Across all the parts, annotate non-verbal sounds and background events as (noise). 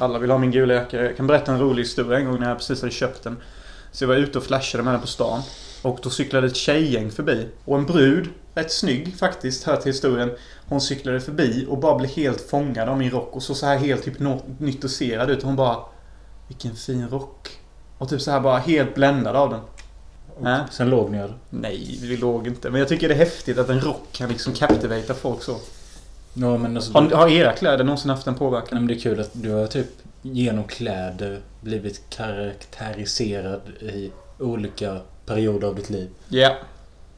Alla vill ha min gula jacka. Jag kan berätta en rolig historia en gång när jag precis hade köpt den. Så jag var ute och flashade med den på stan. Och då cyklade ett tjejgäng förbi. Och en brud, rätt snygg faktiskt, hör till historien. Hon cyklade förbi och bara blev helt fångad av min rock och så, så här helt hypnotiserad ut. Hon bara Vilken fin rock. Och typ så här bara helt bländad av den. Äh? Sen låg ni eller? Nej, vi låg inte. Men jag tycker det är häftigt att en rock kan liksom captivata folk så. Ja men alltså... Har, har era kläder någonsin haft en påverkan? Nej, men det är kul att du har typ genom kläder blivit karaktäriserad i olika perioder av ditt liv. Ja.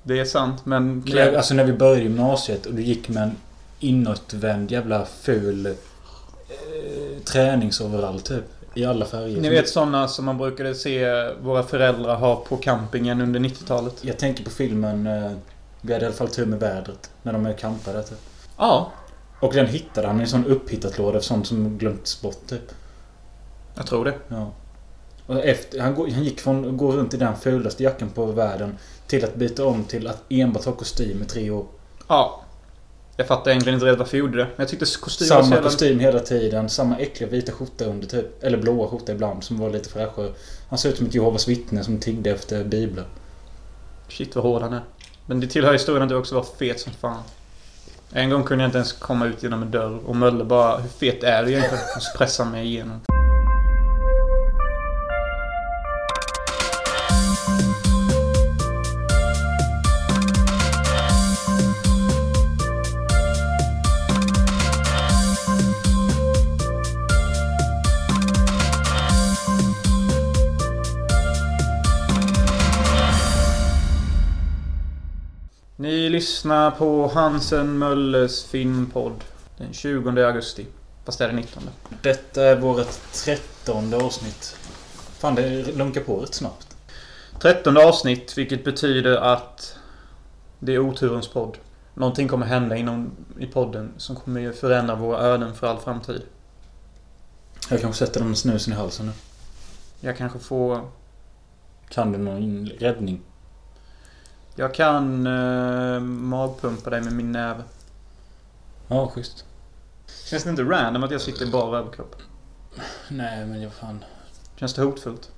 Det är sant, men... Kläder... alltså när vi började gymnasiet och du gick med en inåtvänd jävla ful eh, träningsoverall typ. I alla färger. Ni vet sådana som man brukade se våra föräldrar ha på campingen under 90-talet? Jag tänker på filmen eh, Vi hade i alla fall tur med vädret. När de är campade typ. Ja. Och den hittade han i en sån upphittat låda för sånt som glömts bort typ. Jag tror det. Ja. Och efter, han, går- han gick från att gå runt i den fulaste jackan på världen till att byta om till att enbart ha kostym i tre år. Ja. Jag fattar egentligen inte riktigt varför jag gjorde det. Men jag tyckte kostym var så Samma jävla... kostym hela tiden. Samma äckliga vita skjorta under typ. Eller blåa skjorta ibland som var lite fräschare. Han ser ut som ett Jehovas vittne som tiggde efter bibeln. Shit vad hård han är. Men det tillhör historien att du också var fet som fan. En gång kunde jag inte ens komma ut genom en dörr och Mölle bara Hur fet är du egentligen? Och så pressade han mig igenom. Ni lyssnar på Hansen Mölles filmpodd den 20 augusti. Fast det är det 19. Detta är vårt trettonde avsnitt. Fan, det lunkar på rätt snabbt. 13 avsnitt, vilket betyder att det är oturens podd. Någonting kommer hända inom, i podden som kommer förändra våra öden för all framtid. Jag kanske sätter den snusen i halsen nu. Jag kanske får... Kan du någon räddning? Jag kan eh, magpumpa dig med min näve. Ja, schysst. Känns det inte random att jag sitter i bara överkropp? Nej, men jag fan... Känns det hotfullt?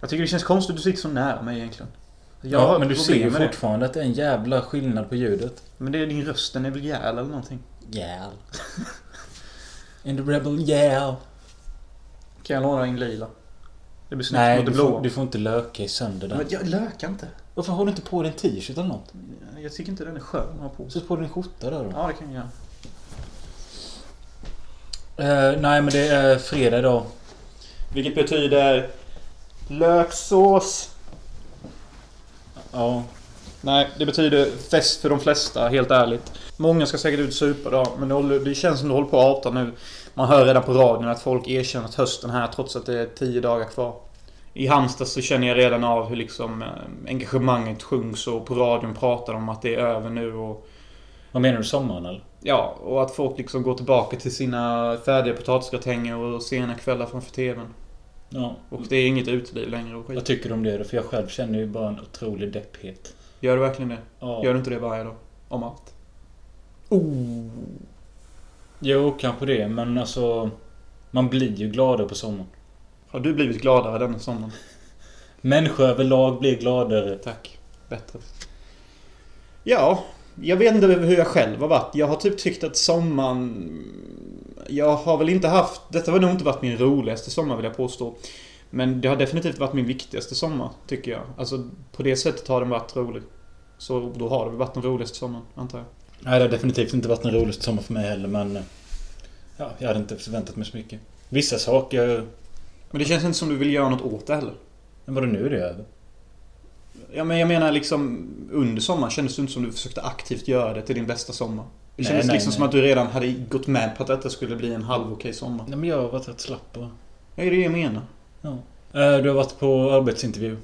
Jag tycker det känns konstigt att du sitter så nära mig egentligen. Jag Ja, men du ser ju med det. fortfarande att det är en jävla skillnad på ljudet. Men det är din röst, den är väl jäl eller någonting? Yeah. (laughs) In the rebel yeah. Kan jag låna din lila? Det blir snyggt Nej, mot det du får, du får inte löka i sönder den. Men jag lökar inte. Varför har du inte på dig en t-shirt eller något? Jag tycker inte den är skön att ha på sig. Sätt på dig en skjorta då. då. Ja, det kan jag göra. Eh, nej, men det är fredag idag. Vilket betyder... Löksås. Ja. Nej, det betyder fest för de flesta, helt ärligt. Många ska säkert ut och supa då, men det, håller, det känns som det håller på att avta nu. Man hör redan på radion att folk erkänner att hösten här trots att det är tio dagar kvar. I Halmstad så känner jag redan av hur liksom eh, engagemanget sjungs och på radion pratar de om att det är över nu och... Vad menar du? Sommaren eller? Ja, och att folk liksom går tillbaka till sina färdiga potatisgratänger och sena kvällar framför TVn. Ja. Och det är inget uteliv längre och Vad skit. tycker du om det då? För jag själv känner ju bara en otrolig deppighet. Gör du verkligen det? Ja. Gör du inte det varje dag? Om allt? Oh. Jo, kanske det. Men alltså... Man blir ju gladare på sommaren. Har du blivit gladare denna sommaren? Människor överlag blir gladare. Tack. Bättre. Ja, jag vet inte hur jag själv har varit. Jag har typ tyckt att sommaren... Jag har väl inte haft... Detta har nog inte varit min roligaste sommar vill jag påstå. Men det har definitivt varit min viktigaste sommar, tycker jag. Alltså, på det sättet har den varit rolig. Så då har det väl varit den roligaste sommaren, antar jag. Nej, det har definitivt inte varit den roligaste sommar för mig heller, men... eh, Ja, jag hade inte förväntat mig så mycket. Vissa saker... Men det känns inte som du vill göra något åt det heller. Men vadå, nu är det över? Ja, men jag menar liksom under sommaren kändes det inte som du försökte aktivt göra det till din bästa sommar. Det Nej, kändes nej, liksom nej. som att du redan hade gått med på att detta skulle bli en halvokej sommar. Nej, men jag har varit rätt slapp bara. Ja, det är det jag menar. Ja. Eh, Du har varit på arbetsintervju.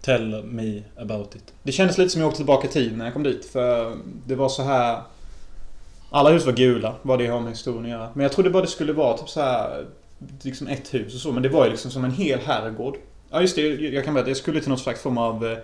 Tell me about it. Det kändes lite som jag åkte tillbaka i tiden när jag kom dit. För det var så här... Alla hus var gula, vad det har med historien att göra. Men jag trodde bara det skulle vara typ så här Liksom ett hus och så. Men det var ju liksom som en hel herrgård. Ja just det, jag kan berätta. Jag skulle till någon slags form av... Eh,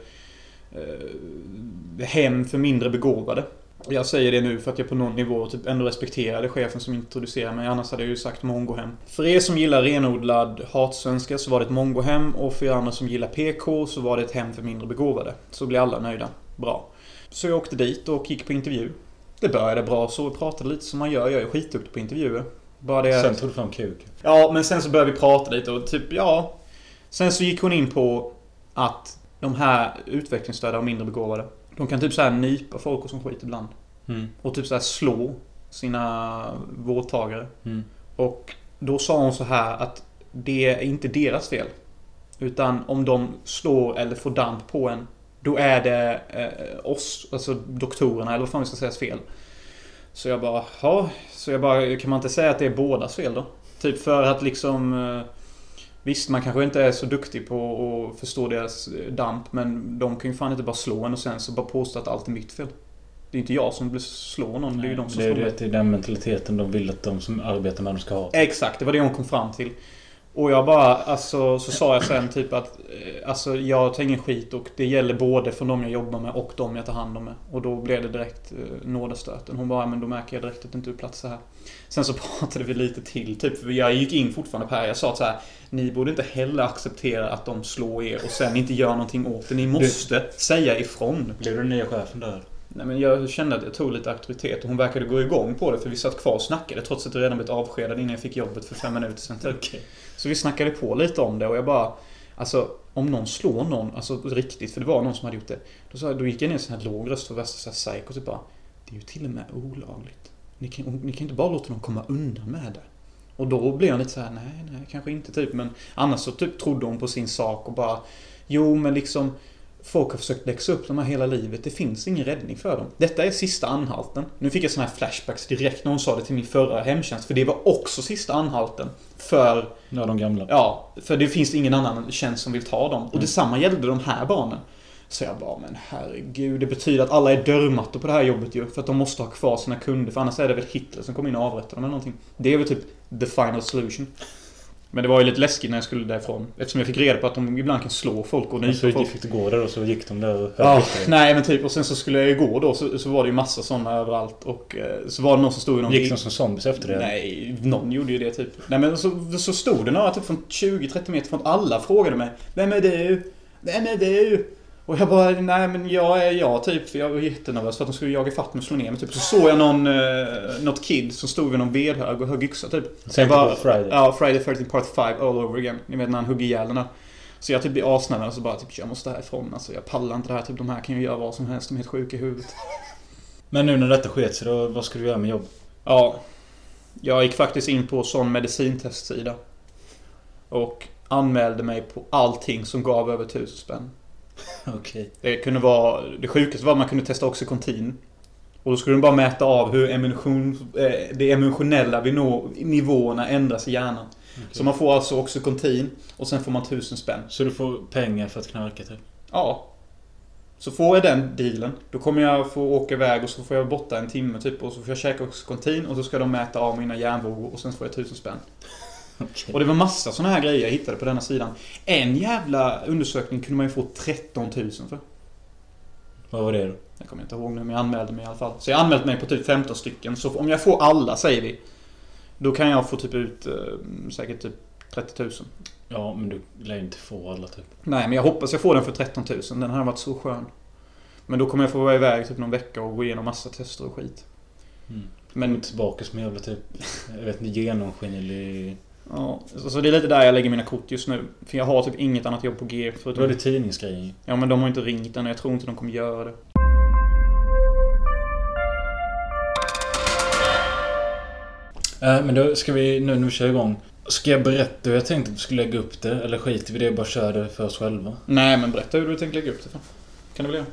eh hem för mindre begåvade. Jag säger det nu för att jag på någon nivå typ ändå respekterade chefen som introducerade mig. Annars hade jag ju sagt mongohem. För er som gillar renodlad hatsvenska så var det ett mongohem. Och för er andra som gillar PK så var det ett hem för mindre begåvade. Så blir alla nöjda. Bra. Så jag åkte dit och gick på intervju. Det började bra så. Vi pratade lite som man gör. Jag är skitduktig på intervjuer. Bara det... Sen tog du fram kuk. Ja, men sen så började vi prata lite och typ, ja. Sen så gick hon in på att de här utvecklingsstörda och mindre begåvade. De kan typ så här nypa folk och som skit ibland. Mm. Och typ så här slå sina vårdtagare. Mm. Och då sa hon så här att det är inte deras fel. Utan om de slår eller får damp på en. Då är det eh, oss, alltså doktorerna eller vad fan vi ska säga fel. Så jag bara, ja. Så jag bara, kan man inte säga att det är bådas fel då? Typ för att liksom... eh, Visst, man kanske inte är så duktig på att förstå deras eh, damp. Men de kan ju fan inte bara slå en och sen så bara påstå att allt är mitt fel. Det är inte jag som slår någon, det är ju de som det slår ju mig. det, det är den mentaliteten de vill att de som arbetar med dem ska ha. Exakt, det var det hon kom fram till. Och jag bara, alltså, så sa jag sen typ att eh, Alltså jag tar ingen skit och det gäller både för de jag jobbar med och de jag tar hand om med. Och då blev det direkt eh, nådastöten. Hon bara, "Ja, men då märker jag direkt att det inte är plats så här. Sen så (laughs) pratade vi lite till, typ, för jag gick in fortfarande på det här. Jag sa att så här, ni borde inte heller acceptera att de slår er och sen inte gör någonting åt det. Ni måste säga ifrån. Blev du den nya chefen där? Nej men jag kände att jag tog lite auktoritet och hon verkade gå igång på det för vi satt kvar och snackade trots att jag redan blivit avskedad innan jag fick jobbet för fem minuter sedan typ. Okej. Så vi snackade på lite om det och jag bara Alltså om någon slår någon, alltså riktigt, för det var någon som hade gjort det. Då, sa, jag- då gick jag ner i en sån här låg röst för värsta psycho typ bara Det är ju till och med olagligt. Ni kan, ni kan inte bara låta dem komma undan med det. Och då blev jag lite så här: nej, nej, kanske inte typ. Men annars så typ trodde hon på sin sak och bara Jo, men liksom Folk har försökt läxa upp dem här hela livet. Det finns ingen räddning för dem. Detta är sista anhalten. Nu fick jag såna här flashbacks direkt när hon sa det till min förra hemtjänst. För det var också sista anhalten. För Ja, de gamla. Ja, för det finns ingen annan tjänst som vill ta dem. Och Mm. detsamma gällde de här barnen. Så jag bara, men herregud. Det betyder att alla är dörrmattor på det här jobbet ju. För att de måste ha kvar sina kunder. För annars är det väl Hitler som kommer in och avrättar dem eller någonting. Det är väl typ the final solution. Men det var ju lite läskigt när jag skulle därifrån. Eftersom jag fick reda på att de ibland kan slå folk och nypa så folk. fick du gå där och så gick de där och Ja, nej men typ. Och sen så skulle jag ju gå då. Så, så var det ju massa sådana överallt. Och eh, så var det någon som stod i någon... Gick de som zombies efter det? Nej, någon gjorde ju det typ. Nej men så, så stod det några typ från 20-30 meter från alla frågade mig Vem är du? Vem är du? Och jag bara, nej men jag är jag typ. För jag var jättenervös för att de skulle jaga fatt mig och slå ner mig typ. Så såg jag någon, eh, något kid som stod vid någon vedhög och högg yxa typ. Tänkte på Friday. Ja, Friday 13 Part 5 all over again. Ni vet när han hugger ihjäl den där. Så jag typ blir asnervös och så bara typ, jag måste härifrån. Alltså jag pallar inte det här. Typ de här kan ju göra vad som helst. De är helt sjuka i huvudet. (laughs) Men nu när detta sket sig då, vad ska du göra med jobb? Ja. Jag gick faktiskt in på sån medicintestsida. Och anmälde mig på allting som gav över 1000 spänn. (laughs) Okej. Det kunde vara... Det sjukaste var att man kunde testa Oxycontin. Och då skulle de bara mäta av hur emotion, eh, de emotionella vid nå- nivåerna ändras i hjärnan. Så man får alltså Oxycontin och sen får man 1000 spänn. Så du får pengar för att knarka typ? Ja. Så får jag den dealen, då kommer jag få åka iväg och så får jag borta en timme typ och så får jag käka Oxycontin och så ska de mäta av mina hjärnvågor och sen får jag 1000 spänn. (laughs) Okej. Och det var massa såna här grejer jag hittade på denna sidan. En jävla undersökning kunde man ju få 13 000 för. Vad var det då? Jag kommer inte ihåg nu, men jag anmälde mig i alla fall. Så jag anmält mig på typ 15 stycken. Så om jag får alla, säger vi. Då kan jag få typ ut eh, säkert typ 30 000. Ja, men du lär ju inte få alla typ. Nej, men jag hoppas jag får den för 13 000. Den har varit så skön. Men då kommer jag få vara iväg typ någon vecka och gå igenom massa tester och skit. Mm. Men tillbaka som jävla typ... Jag vet inte, genomskinlig... ja, så, det är lite där jag lägger mina kort just nu. För jag har typ inget annat jobb på G. Då Förutom... är det tidningsgrejen Ja, men de har inte ringt än och jag tror inte de kommer göra det. äh, Men då ska vi, nu när vi kör igång. Ska jag berätta hur jag tänkte att vi skulle lägga upp det? Eller skiter vi det och bara kör det för oss själva? Nej, men berätta hur du tänker lägga upp det för. Kan du väl göra?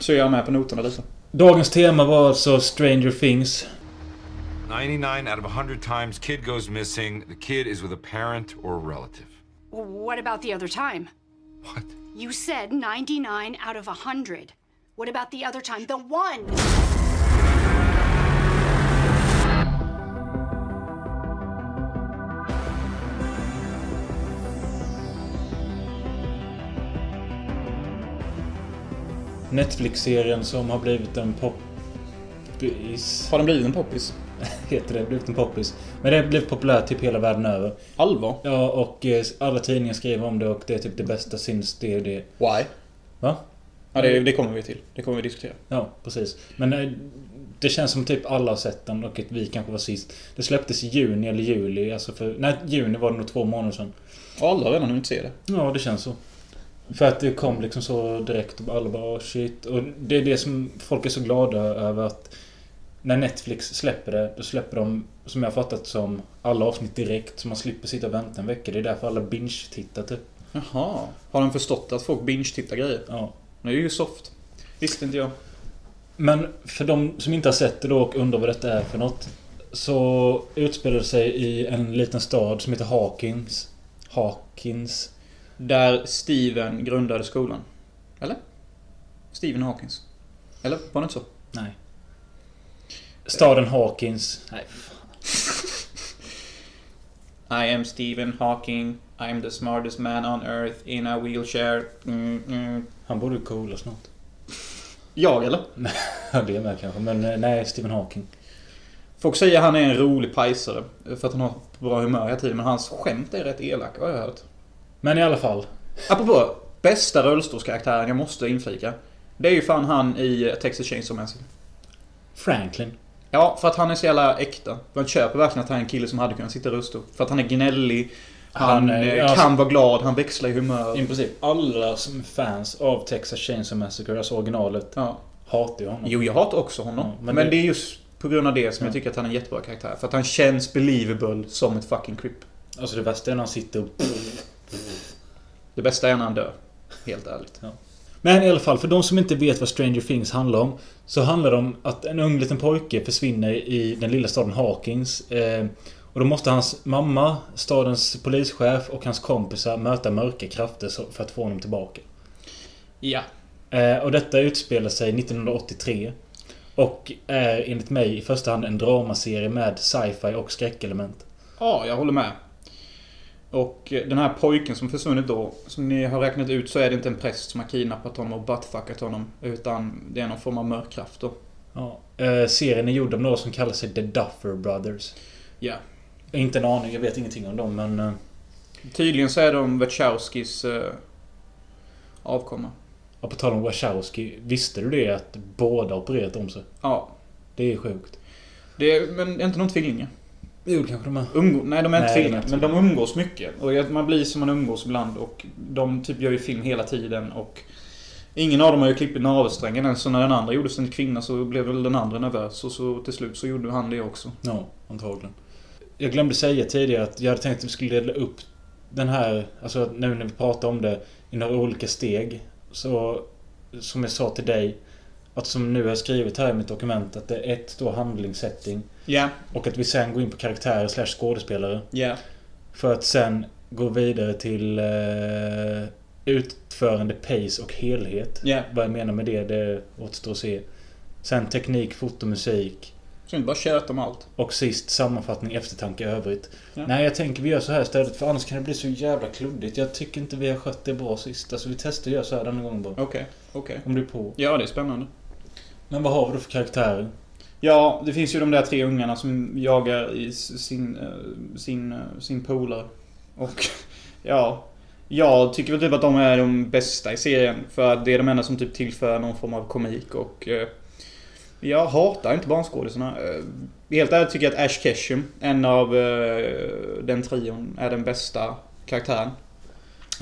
Så är jag med på noterna lite. Dagens tema var alltså Stranger Things. 99 out of 100 times, kid goes missing. The kid is with a parent or a relative. What about the other time? What? You said 99 out of 100. What about the other time? The one! Netflix-serien som har blivit en pop... poppis. Har den blivit en poppis? (laughs) Heter det. Blivit en poppis. Men det har blivit populärt typ hela världen över. Allvar? Ja, och eh, alla tidningar skriver om det och det är typ det bästa sinns det och det. Why? Va? Ja, det, det kommer vi till. Det kommer vi diskutera. Ja, precis. Men eh, det känns som typ alla har sett den och att vi kanske var sist. Det släpptes i juni eller juli. Alltså för... Nej, juni var det nog två månader sedan. Och alla har redan hunnit se det. Ja, det känns så. För att det kom liksom så direkt och alla bara oh, shit. Och det är det som folk är så glada över att när Netflix släpper det, då släpper de, som jag fattat som, alla avsnitt direkt. Så man slipper sitta och vänta en vecka. Det är därför alla binge-tittar typ. Jaha. Har de förstått att folk binge-tittar grejer? Ja. Det är ju soft. Visste inte jag. Men för de som inte har sett det då och undrar vad detta är för något. Så utspelar det sig i en liten stad som heter Hawkins. Hawkins. Där Steven grundade skolan. Eller? Stephen Hawkins. Eller? Var det inte så? Nej. Staden Hawkins. Nej. I am Stephen Hawking. I am the smartest man on earth in a wheelchair. Mm, mm. Han borde coola snart. Jag eller? (laughs) Ja, det med kanske. Men eh, nej, Stephen Hawking. Folk säger att han är en rolig pajsare. För att han har bra humör hela tiden. Men hans skämt är rätt elaka har jag hört. Men i alla fall. Apropå bästa rullstolskaraktären jag måste inflika. Det är ju fan han i Texas Chainsaw Massacre. Franklin. Ja, för att han är så jävla äkta. Man köper verkligen att han är en kille som hade kunnat sitta i rullstol. För att han är gnällig. Han, Han eh, ja, kan alltså- vara glad, han växlar i humör. I princip alla som är fans av Texas Chainsaw Massacre, alltså originalet, Ja. hatar ju honom. Jo, jag hatar också honom. Ja, men men det... det- är just på grund av det som Ja. jag tycker att han är en jättebra karaktär. För att han känns believable som ett fucking crip. Alltså det värsta är när han sitter och... Det bästa är när han dör. Helt ärligt. Men i alla fall, för de som inte vet vad Stranger Things handlar om. Så handlar det om att en ung liten pojke försvinner i den lilla staden Hawkins. Eh, och då måste hans mamma, stadens polischef och hans kompisar möta mörka krafter för att få honom tillbaka. Ja. Eh, och detta utspelar sig 1983. Och är enligt mig i första hand en dramaserie med sci-fi och skräckelement. Ja, jag håller med. Och eh, den här pojken som försvunnit då, som ni har räknat ut så är det inte en präst som har kidnappat honom och buttfuckat honom. Utan det är någon form av mörkkraft då. Ja. Eh, serien är gjord av några som kallar sig The Duffer Brothers. Ja. Inte en aning, jag vet ingenting om dem men... Eh, Tydligen så är de Wachowskis eh, avkomma. och på tal om Wachowski, visste du det att båda opererat om sig? Ja. Det är sjukt. Det är, men är inte någon tvillingar? Jo, kanske de är. Umgå, nej, de är inte Nej, är Men de umgås mycket. Och man blir som man umgås ibland. Och de typ gör ju film hela tiden. Och ingen av dem har ju klippt navelsträngen än. Så när den andra gjordes en kvinna så blev väl den andra nervös. Och så till slut så gjorde han det också. Ja, antagligen. Jag glömde säga tidigare att jag hade tänkt att vi skulle dela upp den här, alltså nu när vi pratar om det, i några olika steg. Så, som jag sa till dig, att som nu har skrivit här i mitt dokument att det är ett då handlingssetting. Ja. Och att vi sen går in på karaktärer slash skådespelare. Ja. För att sen gå vidare till eh, utförande, pace och helhet. Ja. Vad jag menar med det, det återstår att se. Sen teknik, foto, musik. Så inte bara köta om allt. Och sist sammanfattning, eftertanke i övrigt. Ja. Nej, jag tänker vi gör så här istället för annars kan det bli så jävla kluddigt. Jag tycker inte vi har skött det bra sist. Alltså vi testar att göra så här denna gången bara. Okej. Okej. Om du är på. Ja, det är spännande. Men vad har vi då för karaktärer? Ja, det finns ju de där tre ungarna som jagar i sin, eh, sin, eh, sin polare. Och (laughs) ja, jag tycker väl typ att de är de bästa i serien. För att det är de enda som typ tillför någon form av komik och... eh, Jag hatar inte barnskådisarna. Helt ärligt tycker jag att Ash Ketchum, en av den trion, är den bästa karaktären.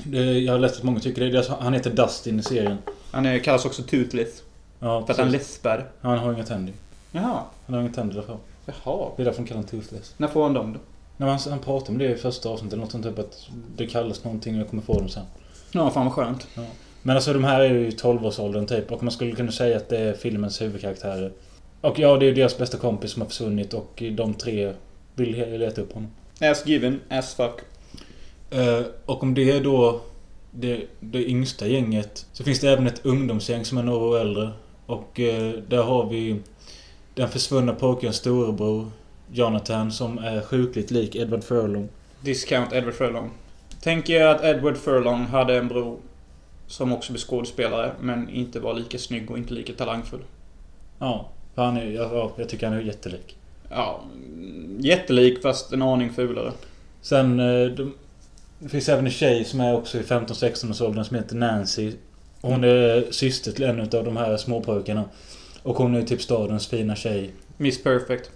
Det, jag har läst att många tycker det. Han heter Dustin i serien. Han kallas också Toothless. Ja, För att han läspar. Han har inga tänder. Jaha. Han har inga tänder fall. Jaha. Det är därför de kallar honom Toothless. När får han dem då? Nej, han, han pratar om det i första avsnittet. Något sånt typ att det kallas någonting och jag kommer få dem sen. Ja, fan vad skönt. Men alltså de här är ju 12-årsåldern typ. Och man skulle kunna säga att det är filmens huvudkaraktärer. Och ja, det är ju deras bästa kompis som har försvunnit och de tre vill leta upp honom. As given, as fuck. Eh, och om det är då det, det yngsta gänget så finns det även ett ungdomsgäng som är några år äldre. Och eh, där har vi den försvunna pojkens storebror Jonathan som är sjukligt lik Edward Furlong. Discount Edward Furlong. Tänk er att Edward Furlong hade en bror som också blev skådespelare men inte var lika snygg och inte lika talangfull. Ja. Han är, ja, ja, jag tycker han är jättelik. Ja, jättelik fast en aning fulare. Sen... eh, de- Det finns även en tjej som är också i 15-16 års åldern som heter Nancy. Hon är syster till en av de här småpojkarna. Och hon är typ stadens fina tjej. Miss Perfect.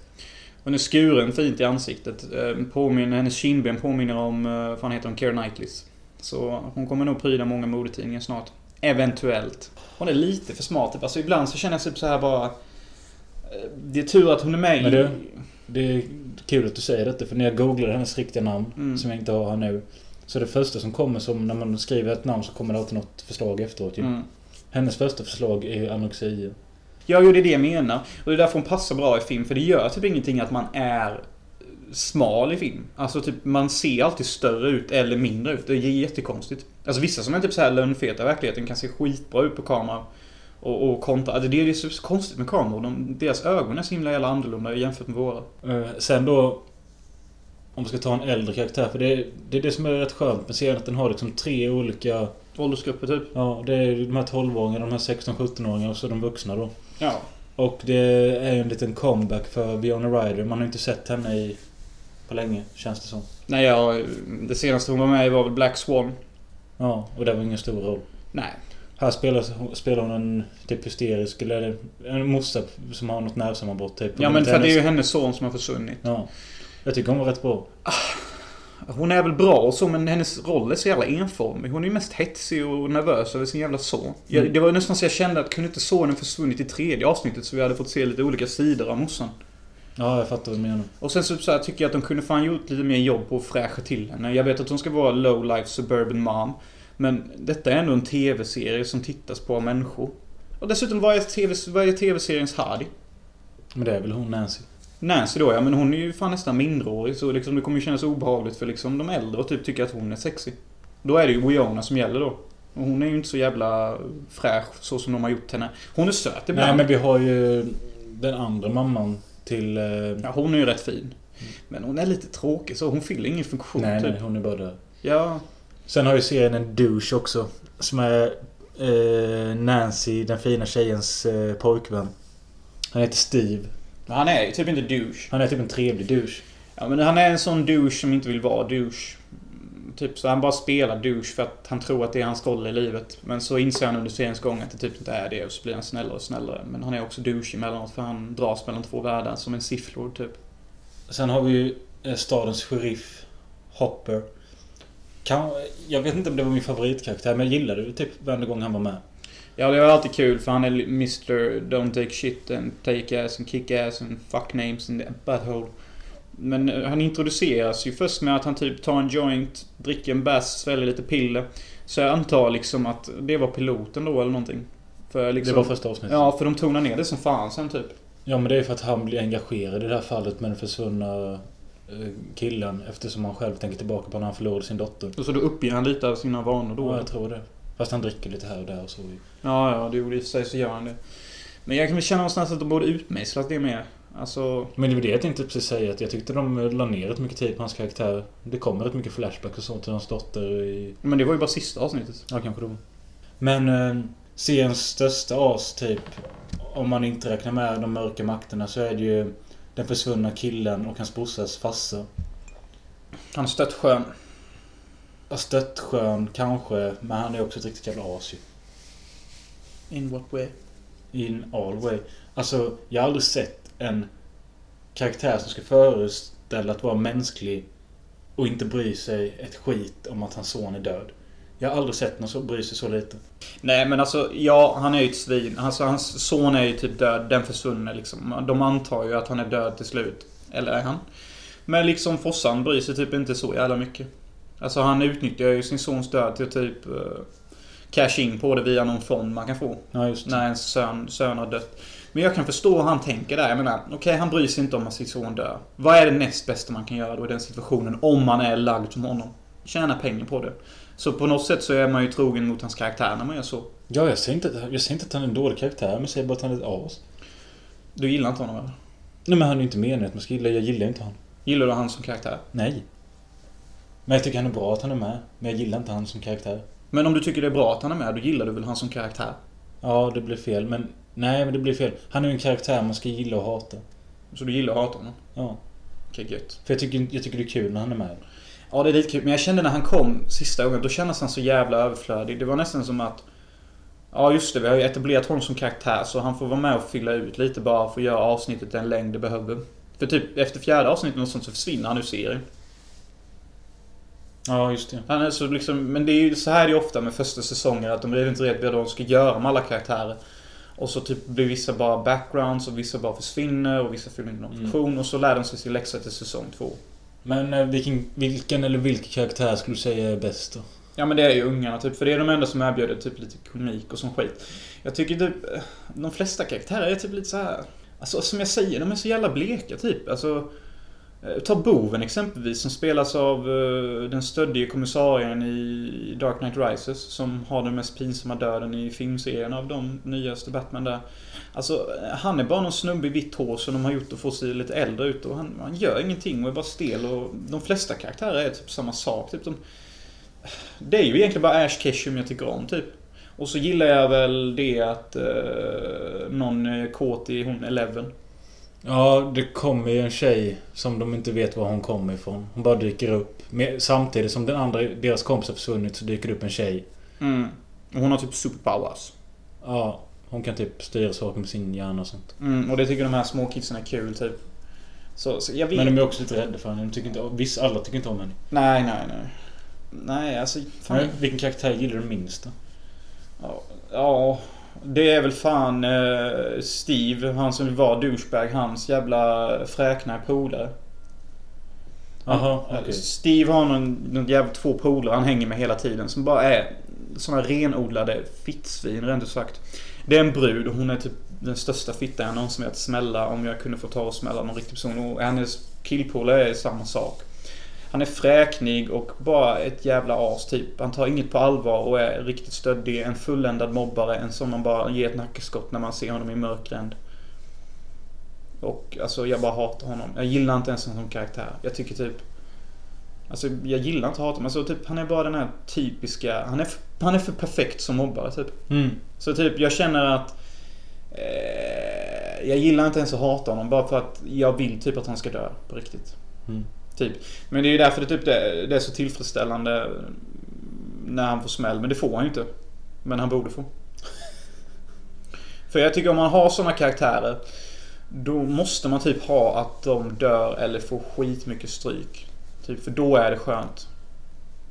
Hon är skuren fint i ansiktet. Eh, Påminner, hennes kindben påminner om, eh, vad fan heter hon, Keira Knightleys. Så hon kommer nog pryda många modetidningar snart. Eventuellt. Hon är lite för smart. Typ. Alltså ibland så känner jag typ så här bara... eh, Det är tur att hon är med Men du- Det är kul att du säger detta för när jag googlade hennes riktiga namn, Mm. som jag inte har här nu. Så det första som kommer som när man skriver ett namn så kommer det alltid något förslag efteråt ju. Mm. Hennes första förslag är anorexia. Ja, jo, det är det jag menar. Och det är därför hon passar bra i film. För det gör typ ingenting att man är smal i film. Alltså typ, man ser alltid större ut eller mindre ut. Det är jättekonstigt. Alltså vissa som är typ så här lönnfeta i verkligheten kan se skitbra ut på kamera. Och, och kontra. Alltså, det är så konstigt med kameror. De, deras ögon är så himla jävla annorlunda jämfört med våra. Eh, sen då... Om vi ska ta en äldre karaktär. För det är, det är det som är rätt skönt med serien. Att den har liksom tre olika... Åldersgrupper typ. Ja, det är de här 12-åringarna, de här 16-17-åringarna och så de vuxna då. Ja. Och det är ju en liten comeback för Fiona Ryder. Man har inte sett henne i... På länge, känns det som. Nej, jag, det senaste hon var med i var väl Black Swan. Ja, och det var ingen stor roll. Nej. Här spelar, spelar hon en typ hysterisk, eller en morsa som har något nervsammanbrott typ. Ja, men för det är ju hennes son som har försvunnit. Ja. Jag tycker hon var rätt bra. Hon är väl bra och så, men hennes roll är så jävla enformig. Hon är ju mest hetsig och nervös över sin jävla son. Jag, Mm. det var nästan så jag kände att kunde inte sonen försvunnit i tredje avsnittet så vi hade fått se lite olika sidor av morsan. Ja, jag fattar vad du menar. Och sen så, så här, tycker jag att de kunde fan gjort lite mer jobb på att fräscha till henne. Jag vet att hon ska vara low life suburban mom. Men detta är ändå en TV-serie som tittas på av människor. Och dessutom, vad är, TV, vad är TV-seriens Hardy? Men det är väl hon Nancy. Nancy då ja, men hon är ju fan nästan minderårig så liksom det kommer ju kännas obehagligt för liksom de äldre och typ tycker att hon är sexig. Då är det ju Wiona som gäller då. Och hon är ju inte så jävla fräsch så som de har gjort henne. Hon är söt ibland. Nej, men vi har ju den andra mamman till... eh, Ja, hon är ju rätt fin. Men hon är lite tråkig så hon fyller ingen funktion nej, typ. nej, hon är bara där. Ja. Sen har ju serien en douche också. Som är eh, Nancy, den fina tjejens eh, pojkvän. Han heter Steve. Men han är ju typ inte douche. Han är typ en trevlig douche. Ja men han är en sån douche som inte vill vara douche. Typ så han bara spelar douche för att han tror att det är hans roll i livet. Men så inser han under seriens gång att det typ inte är det och så blir han snällare och snällare. Men han är också douche emellanåt för han dras mellan två världar som en sifflor typ. Sen har vi ju eh, stadens sheriff Hopper. Kan, jag vet inte om det var min favoritkaraktär men jag gillade det typ varje gång han var med. Ja det var alltid kul för han är Mr Don't take shit and take ass and kick ass and fuck names and butthole. Men eh, han introduceras ju först med att han typ tar en joint, dricker en bass, sväljer lite piller. Så jag antar liksom att det var piloten då eller någonting. För liksom, Det var första avsnittet. Ja, för de tonar ner det som fan sen typ. Ja men det är för att han blir engagerad i det här fallet med den försvunna eh, killen eftersom han själv tänker tillbaka på när han förlorade sin dotter. Och så då uppger han lite av sina vanor då. Ja, jag tror det. Fast han dricker lite här och där och så. Ja, ja, det gjorde i och för sig så gör han det. Men jag kan väl känna någonstans att de borde utmejslat det mer. Alltså... Men det var det jag tänkte precis säga. Att jag tyckte de la ner rätt mycket tid på hans karaktär. Det kommer rätt mycket flashback och så till hans dotter i... Men det var ju bara sista avsnittet. Ja, kanske då. Men eh, seriens största as typ. Om man inte räknar med de mörka makterna så är det ju den försvunna killen och hans brorsas farsa. Han stött skön. Stöttskön kanske, men han är också ett riktigt jävla as. In what way? In all way. Alltså, jag har aldrig sett en karaktär som ska föreställa att vara mänsklig och inte bry sig ett skit om att hans son är död. Jag har aldrig sett någon som bryr sig så lite. Nej men alltså, ja han är ju ett svin. Alltså hans son är ju typ död. Den försvunne liksom. De antar ju att han är död till slut. Eller är han? Men liksom Fossan bryr sig typ inte så jävla mycket. Alltså han utnyttjar ju sin sons död till typ uh, cash in på det via någon fond man kan få. Ja, just. När ens son, son har dött. Men jag kan förstå hur han tänker där. Jag menar, okej han bryr sig inte om att sin son dör. Vad är det näst bästa man kan göra då i den situationen? Om man är lagd som honom. Tjäna pengar på det. Så på något sätt så är man ju trogen mot hans karaktär när man gör så. Ja, jag säger, inte, jag säger inte att han är en dålig karaktär, men jag säger bara att han är ett as. Du gillar inte honom eller? Nej, men han är ju inte meningen att man ska gilla. Jag gillar inte han. Gillar du han som karaktär? Nej. Men jag tycker han är bra att han är med. Men jag gillar inte han som karaktär. Men om du tycker det är bra att han är med, då gillar du väl han som karaktär? Ja, det blev fel. Men Nej, men det blir fel. Han är ju en karaktär man ska gilla och hata. Så du gillar att hata honom? Ja. Okej, gött. För jag tycker, jag tycker det är kul när han är med. Ja, det är lite kul. Men jag kände när han kom sista gången, då kändes han så jävla överflödig. Det var nästan som att... Ja, just det. Vi har ju etablerat honom som karaktär, så han får vara med och fylla ut lite bara för att göra avsnittet den längd det behöver. För typ efter fjärde avsnittet och sånt så försvinner han ur serien. Ja, just det. Han är så liksom, men det är ju så här är det ofta med första säsonger att de är inte rätt vad de ska göra med alla karaktärer. Och så typ blir vissa bara backgrounds och vissa bara försvinner och vissa fyller inte någon Mm. funktion och så lär de sig sin läxa till säsong två. Men eh, vilken, vilken eller vilken karaktär skulle du säga är bäst då? Ja men det är ju ungarna typ, för det är de enda som erbjuder typ lite komik och sån skit. Jag tycker typ, eh, de flesta karaktärer är typ lite så här. Alltså som jag säger, de är så jävla bleka typ. Alltså, Eh, ta boven exempelvis som spelas av eh, den stöddige kommissarien i Dark Knight Rises. Som har den mest pinsamma döden i filmserien av de nyaste Batman där. Alltså, eh, han är bara någon snubbe i vitt hår som de har gjort att få se lite äldre ut och han, han gör ingenting och är bara stel och de flesta karaktärer är typ samma sak. Typ de, det är ju egentligen bara Ash Ketchum jag tycker om typ. Och så gillar jag väl det att eh, någon är kåt i hon Eleven. Ja, det kommer ju en tjej som de inte vet var hon kommer ifrån. Hon bara dyker upp. Samtidigt som den andra, deras kompis har försvunnit så dyker det upp en tjej. Mm. Hon har typ superpowers. Ja, hon kan typ styra saker med sin hjärna och sånt. Mm, och det tycker de här små kidsen är kul typ. Så, så Men de är också lite rädda för henne. De tycker inte, vissa, alla tycker inte om henne. Nej, nej, nej. Nej, alltså... Fan. Men vilken karaktär gillar du minst då? Ja, ja, det är väl fan eh, Steve, han som var douchebag, hans jävla fräkna polare. Jaha, Han- okej. Steve har någon, någon jävla två polare han hänger med hela tiden som bara är såna renodlade fittsvin rent ut sagt. Det är en brud och hon är typ den största fittan jag någonsin vet smälla om jag kunde få ta och smälla någon riktig person. Och hennes killpolare är samma sak. Han är fräknig och bara ett jävla as typ. Han tar inget på allvar och är riktigt stöddig. En fulländad mobbare. En som man bara ger ett nackeskott när man ser honom i mörkränd. Och alltså jag bara hatar honom. Jag gillar inte ens honom som karaktär. Jag tycker typ... Alltså jag gillar inte honom. Alltså typ han är bara den här typiska... Han är, för, han är för perfekt som mobbare typ. Mm. Så typ jag känner att... Eh, jag gillar inte ens att hata honom bara för att jag vill typ att han ska dö på riktigt. Mm. Typ. Men det är ju därför det, typ, det, det är så tillfredsställande när han får smäll. Men det får han ju inte. Men han borde få. För jag tycker om man har såna karaktärer. Då måste man typ ha att de dör eller får skitmycket stryk. Typ, för då är det skönt.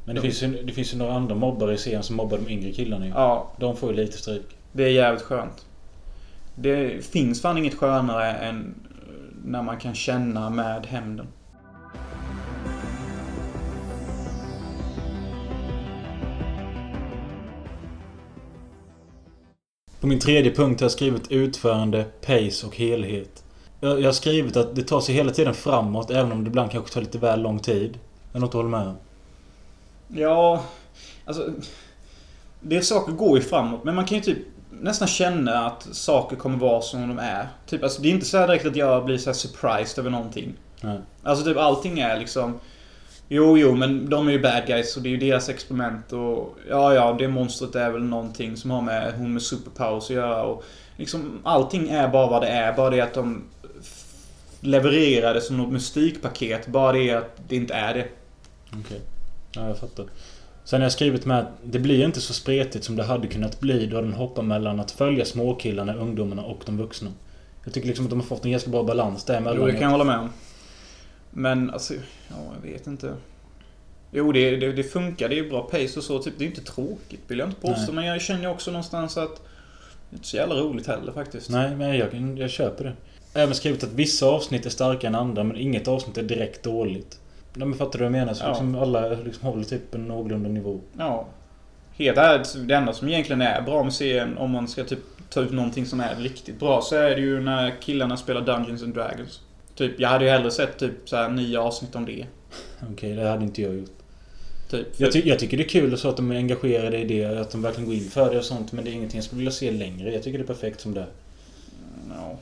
Men det finns, ju, det finns ju några andra mobbare i serien som mobbar de yngre killarna ju. Ja, De får ju lite stryk. det är jävligt skönt. Det finns fan inget skönare än när man kan känna med hämnden. På min tredje punkt har jag skrivit utförande, pace och helhet. Jag, jag har skrivit att det tar sig hela tiden framåt även om det ibland kanske tar lite väl lång tid. Är något du håller med om? Ja, alltså... Det saker går ju framåt, men man kan ju typ nästan känna att saker kommer vara som de är. Typ, alltså det är inte så här direkt att jag blir så surprised över någonting. Nej. Alltså typ allting är liksom... Jo, jo, men de är ju bad guys och det är ju deras experiment och... Ja, ja, det monstret är väl någonting som har med hon med superpowers att göra och... Liksom allting är bara vad det är. Bara det att de levererar det som något mystikpaket. Bara det att det inte är det. Okej. Ja, jag fattar. Sen har jag skrivit med att det blir inte så spretigt som det hade kunnat bli då den hoppar mellan att följa småkillarna, ungdomarna och de vuxna. Jag tycker liksom att de har fått en ganska bra balans där Jo, det kan jag hålla med om. Men alltså, ja, jag vet inte. Jo, det, det, det funkar. Det är ju bra pace och så. Typ, det är inte tråkigt vill jag inte påstå. Men jag känner också någonstans att det är inte så jävla roligt heller faktiskt. Nej, men jag, jag, köper det. Har även skrivit att vissa avsnitt är starkare än andra men inget avsnitt är direkt dåligt. Nej, men fattar du vad jag menar? Så Ja. liksom alla liksom håller typ en någorlunda nivå. Ja. Helt ärligt, det enda som egentligen är bra med serien om man ska typ ta ut någonting som är riktigt bra så är det ju när killarna spelar Dungeons and Dragons. Typ, jag hade ju hellre sett typ så här nio avsnitt om det. Okej, det hade inte jag gjort. Typ. Jag, ty jag tycker det är kul så att de är engagerade i det, att de verkligen går in för det och sånt. Men det är ingenting jag skulle vilja se längre. Jag tycker det är perfekt som det är. Ja,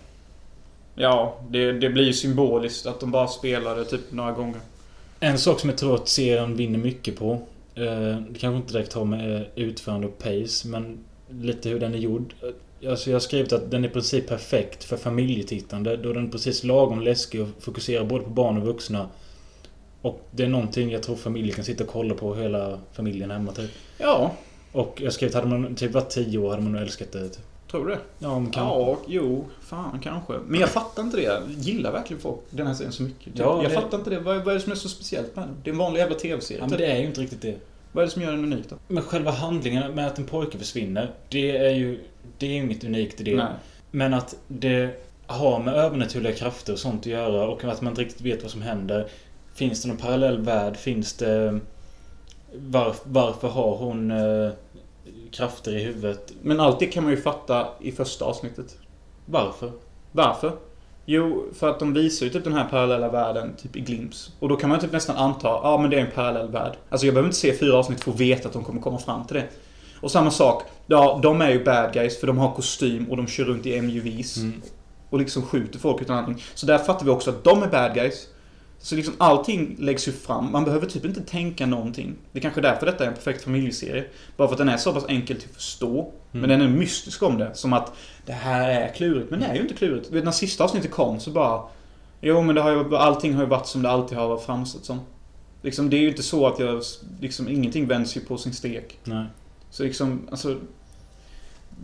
ja det, det blir ju symboliskt att de bara spelar det typ några gånger. En sak som jag tror att serien vinner mycket på. Eh, det kanske inte direkt har med eh, utförande och pace, men lite hur den är gjord. Alltså jag har skrivit att den är i princip perfekt för familjetittande. Då den är precis lagom läskig och fokuserar både på barn och vuxna. Och det är någonting jag tror familjen kan sitta och kolla på hela familjen hemma typ. Ja, Och jag skrev att hade man typ varit 10 år hade man nog älskat det. Typ. tror du det? Ja, men kan... Ja, jo, fan kanske. Men jag fattar inte det. Gillar verkligen folk den här serien så mycket? Ja, jag det- fattar inte det. Vad, vad är det som är så speciellt med den? Det är en vanlig jävla TV-serie. Ja, men typ. det är ju inte riktigt det. Vad är det som gör den unik då? Men själva handlingen med att en pojke försvinner. Det är ju... Det är inget unikt i det. Nej. Men att det har med övernaturliga krafter och sånt att göra och att man inte riktigt vet vad som händer. Finns det någon parallell värld? Finns det... Var, varför har hon eh, krafter i huvudet? Men allt det kan man ju fatta i första avsnittet. Varför? Varför? Jo, för att de visar ju typ den här parallella världen typ i glimps. Och då kan man typ nästan anta, ja men det är en parallell värld. Alltså jag behöver inte se fyra avsnitt för att veta att de kommer komma fram till det. Och samma sak, ja de är ju bad guys för de har kostym och de kör runt i MUVs. Mm. Och liksom skjuter folk utan anledning. Så där fattar vi också att de är bad guys. Så liksom allting läggs ju fram. Man behöver typ inte tänka någonting. Det är kanske är därför detta är en perfekt familjeserie. Bara för att den är så pass enkel att förstå. Men den är mystisk om det. Som att det här är klurigt. Men det är ju inte klurigt. Vet, När sista avsnittet kom så bara... Jo men det har ju, allting har ju varit som det alltid har varit framstått som. Liksom, det är ju inte så att jag... Liksom, ingenting vänds ju på sin stek. Nej. Så liksom, alltså...